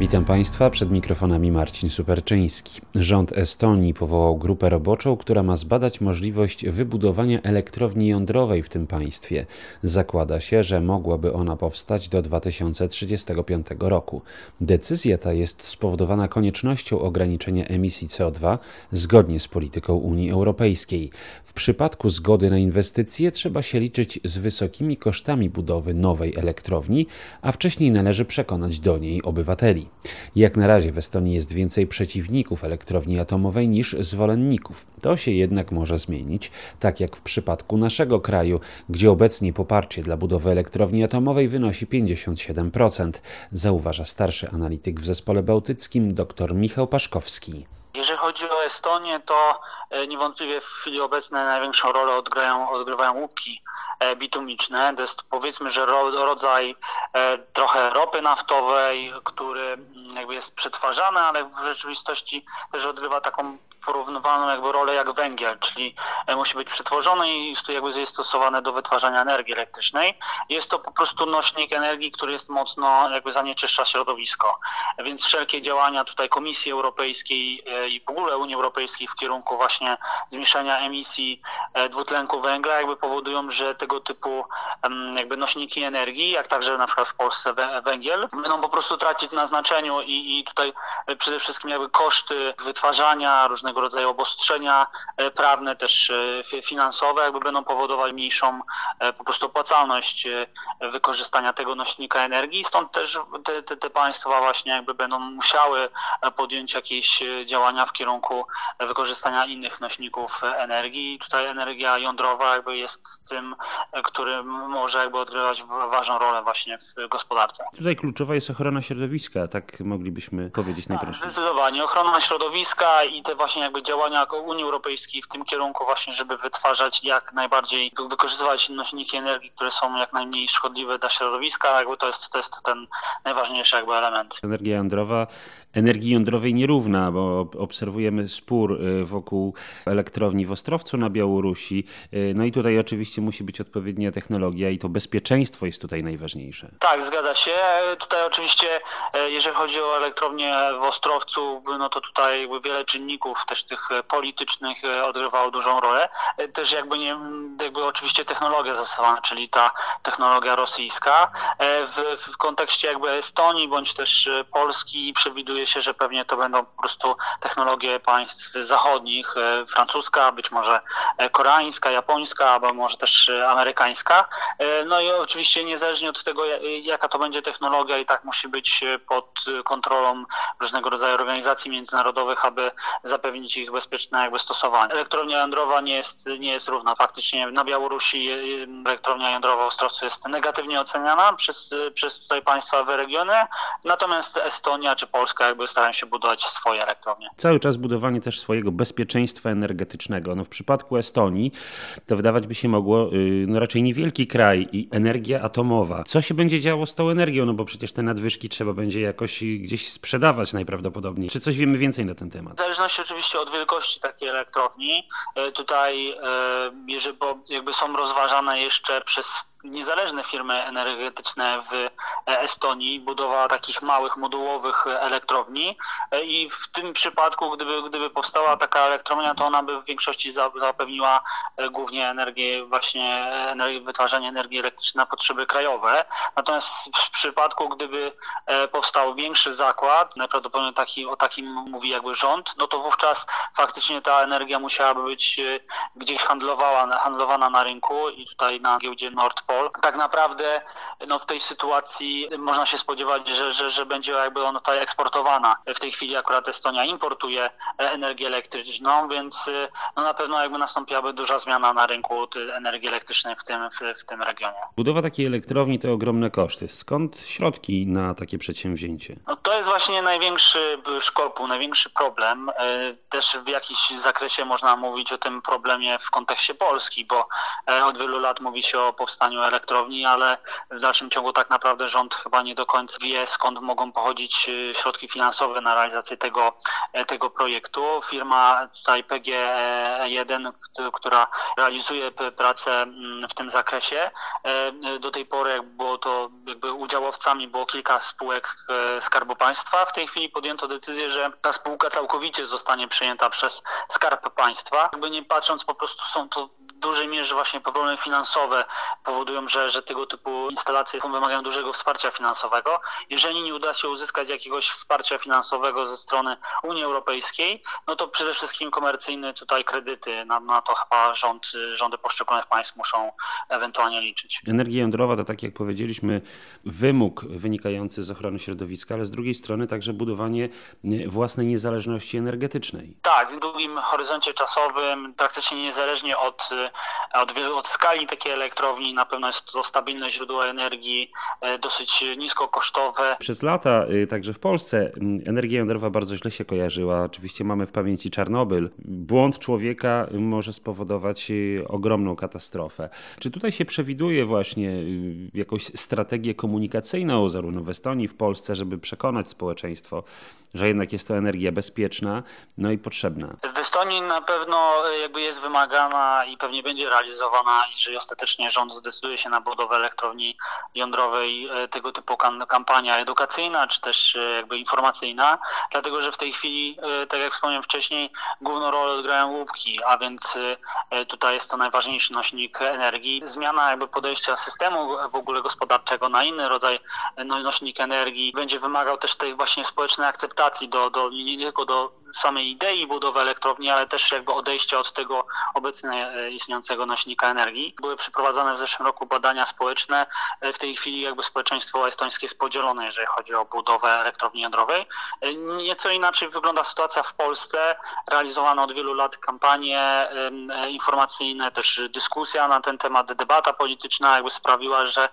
Witam Państwa, przed mikrofonami Marcin Superczyński. Rząd Estonii powołał grupę roboczą, która ma zbadać możliwość wybudowania elektrowni jądrowej w tym państwie. Zakłada się, że mogłaby ona powstać do 2035 roku. Decyzja ta jest spowodowana koniecznością ograniczenia emisji CO2 zgodnie z polityką Unii Europejskiej. W przypadku zgody na inwestycje trzeba się liczyć z wysokimi kosztami budowy nowej elektrowni, a wcześniej należy przekonać do niej obywateli. Jak na razie w Estonii jest więcej przeciwników elektrowni atomowej niż zwolenników. To się jednak może zmienić, tak jak w przypadku naszego kraju, gdzie obecnie poparcie dla budowy elektrowni atomowej wynosi 57%, zauważa starszy analityk w zespole bałtyckim dr Michał Paszkowski. Jeżeli chodzi o Estonię, to niewątpliwie w chwili obecnej największą rolę odgrywają, odgrywają łupki e, bitumiczne. To jest powiedzmy, że rodzaj e, trochę ropy naftowej, który mm, jakby jest przetwarzany, ale w rzeczywistości też odgrywa taką porównywalną jakby rolę jak węgiel, czyli musi być przetworzony i jakby jest stosowane do wytwarzania energii elektrycznej. Jest to po prostu nośnik energii, który jest mocno jakby zanieczyszcza środowisko. Więc wszelkie działania tutaj Komisji Europejskiej i w ogóle Unii Europejskiej w kierunku właśnie zmniejszania emisji e, dwutlenku węgla jakby powodują, że tego typu jakby nośniki energii, jak także na przykład w Polsce węgiel, będą po prostu tracić na znaczeniu i, i tutaj e, przede wszystkim jakby koszty wytwarzania, różnego rodzaju obostrzenia e, prawne, też finansowe jakby będą powodować mniejszą po prostu opłacalność wykorzystania tego nośnika energii. Stąd też te, te, te państwa właśnie jakby będą musiały podjąć jakieś działania w kierunku wykorzystania innych nośników energii. Tutaj energia jądrowa jakby jest tym, który może jakby odgrywać ważną rolę właśnie w gospodarce. Tutaj kluczowa jest ochrona środowiska, tak moglibyśmy powiedzieć tak, najprościej. Zdecydowanie. Ochrona środowiska i te właśnie jakby działania Unii Europejskiej w tym kierunku właśnie, żeby wytwarzać jak najbardziej, wykorzystywać nośniki energii, które są jak najmniej szkodliwe dla środowiska, jakby to jest, to jest ten najważniejszy jakby element. Energia jądrowa energii jądrowej nierówna, bo obserwujemy spór y, wokół elektrowni w Ostrowcu na Białorusi. Y, no i tutaj oczywiście musi być odpowiednia technologia i to bezpieczeństwo jest tutaj najważniejsze. Tak, zgadza się. Tutaj oczywiście, e, jeżeli chodzi o elektrownię w Ostrowcu, no to tutaj wiele czynników też tych politycznych e, odgrywało dużą rolę. E, też jakby nie, jakby oczywiście technologia zastosowana, czyli ta technologia rosyjska. W, w kontekście jakby Estonii bądź też Polski przewiduje się, że pewnie to będą po prostu technologie państw zachodnich, e, francuska, być może e, koreańska, japońska, albo może też e, amerykańska. No i oczywiście niezależnie od tego, jaka to będzie technologia, i tak musi być pod kontrolą różnego rodzaju organizacji międzynarodowych, aby zapewnić ich bezpieczne jakby stosowanie. Elektrownia jądrowa nie jest, nie jest równa. Faktycznie na Białorusi elektrownia jądrowa w Ostrowcu jest negatywnie oceniana przez, przez tutaj państwa w regiony, natomiast Estonia czy Polska jakby starają się budować swoje elektrownie. Cały czas budowanie też swojego bezpieczeństwa energetycznego. No w przypadku Estonii to wydawać by się mogło y, no raczej niewielki kraj i energia atomowa. Co się będzie działo z tą energią? No bo przecież te nadwyżki trzeba będzie jakoś gdzieś sprzedawać najprawdopodobniej. Czy coś wiemy więcej na ten temat? W zależności oczywiście od wielkości takiej elektrowni. Y, tutaj, y, bo jakby są rozważane jeszcze przez niezależne firmy energetyczne w Estonii, budowa takich małych modułowych elektrowni i w tym przypadku, gdyby, gdyby powstała taka elektrownia, to ona by w większości zapewniła e, głównie energię, właśnie wytwarzanie energii elektrycznej na potrzeby krajowe. Natomiast w przypadku, gdyby e, powstał większy zakład, najprawdopodobniej taki, o takim mówi jakby rząd, no to wówczas faktycznie ta energia musiałaby być e, gdzieś handlowana, handlowana na rynku i tutaj na giełdzie Nord tak naprawdę no, w tej sytuacji można się spodziewać, że, że, że będzie jakby ona tutaj eksportowana. W tej chwili akurat Estonia importuje energię elektryczną, więc no, na pewno jakby nastąpiłaby duża zmiana na rynku energii elektrycznej w tym, w, w tym regionie. Budowa takiej elektrowni to ogromne koszty. Skąd środki na takie przedsięwzięcie? No, to jest właśnie największy szkopu, największy problem. E, też w jakimś zakresie można mówić o tym problemie w kontekście Polski, bo e, od wielu lat mówi się o powstaniu elektrowni, ale w dalszym ciągu tak naprawdę rząd chyba nie do końca wie, skąd mogą pochodzić środki finansowe na realizację tego, tego projektu. Firma tutaj PGE1, która realizuje pracę mm, w tym zakresie, do tej pory jak było to jakby udziałowcami było kilka spółek Skarbu Państwa. W tej chwili podjęto decyzję, że ta spółka całkowicie zostanie przejęta przez Skarb Państwa. Jakby nie patrząc, po prostu są to dużej mierze właśnie problemy finansowe powodują, że, że tego typu instalacje wymagają dużego wsparcia finansowego. Jeżeli nie uda się uzyskać jakiegoś wsparcia finansowego ze strony Unii Europejskiej, no to przede wszystkim komercyjne tutaj kredyty. Na, na to chyba rząd, rządy poszczególnych państw muszą ewentualnie liczyć. Energia jądrowa to tak jak powiedzieliśmy wymóg wynikający z ochrony środowiska, ale z drugiej strony także budowanie własnej niezależności energetycznej. Tak, w długim horyzoncie czasowym, praktycznie niezależnie od, od, od skali takiej elektrowni, na pewno jest to stabilne źródło energii, e, dosyć niskokosztowe. Przez lata, y, także w Polsce, energia jądrowa bardzo źle się kojarzyła. Oczywiście mamy w pamięci Czarnobyl. Błąd człowieka może spowodować y, ogromną katastrofę. Czy tutaj się przewiduje właśnie y, jakąś strategię komunikacyjną, zarówno w Estonii, w Polsce, żeby przekonać społeczeństwo, że jednak jest to energia bezpieczna, no i potrzebna. W Estonii na pewno e, jakby jest wymagana i pewnie będzie realizowana, jeżeli ostatecznie rząd zdecyduje się na budowę elektrowni jądrowej, e, tego typu kampania edukacyjna, czy też e, jakby informacyjna, dlatego że w tej chwili, tak jak wspomniałem wcześniej, główną rolę odgrają łupki, a więc tutaj jest to najważniejszy nośnik energii. Zmiana jakby podejścia systemu w ogóle gospodarczego na inny rodzaj no, nośnik energii będzie wymagał też tej właśnie społecznej akceptacji do, do nie tylko do samej idei budowy elektrowni, ale też jakby odejścia od tego obecnie e, istniejącego nośnika energii. Były przeprowadzone w zeszłym roku badania społeczne. E, w tej chwili jakby społeczeństwo estońskie jest podzielone, jeżeli chodzi o budowę elektrowni jądrowej. E, nieco inaczej wygląda sytuacja w Polsce. Realizowane od wielu lat kampanie informacyjne, też dyskusja na ten temat, debata polityczna jakby sprawiła, że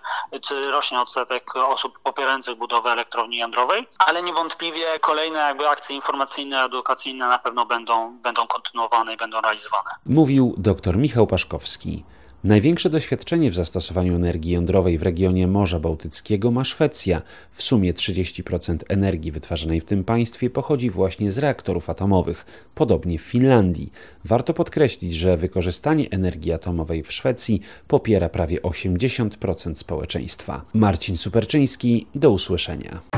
rośnie odsetek osób popierających budowę elektrowni jądrowej, ale niewątpliwie kolejne jakby akcje informacyjne, edukacyjne na pewno będą, będą kontynuowane i będą realizowane. Mówił dr Michał Paszkowski. Największe doświadczenie w zastosowaniu energii jądrowej w regionie Morza Bałtyckiego ma Szwecja. W sumie 30% energii wytwarzanej w tym państwie pochodzi właśnie z reaktorów atomowych, podobnie w Finlandii. Warto podkreślić, że wykorzystanie energii atomowej w Szwecji popiera prawie 80% społeczeństwa. Marcin Superczyński, do usłyszenia.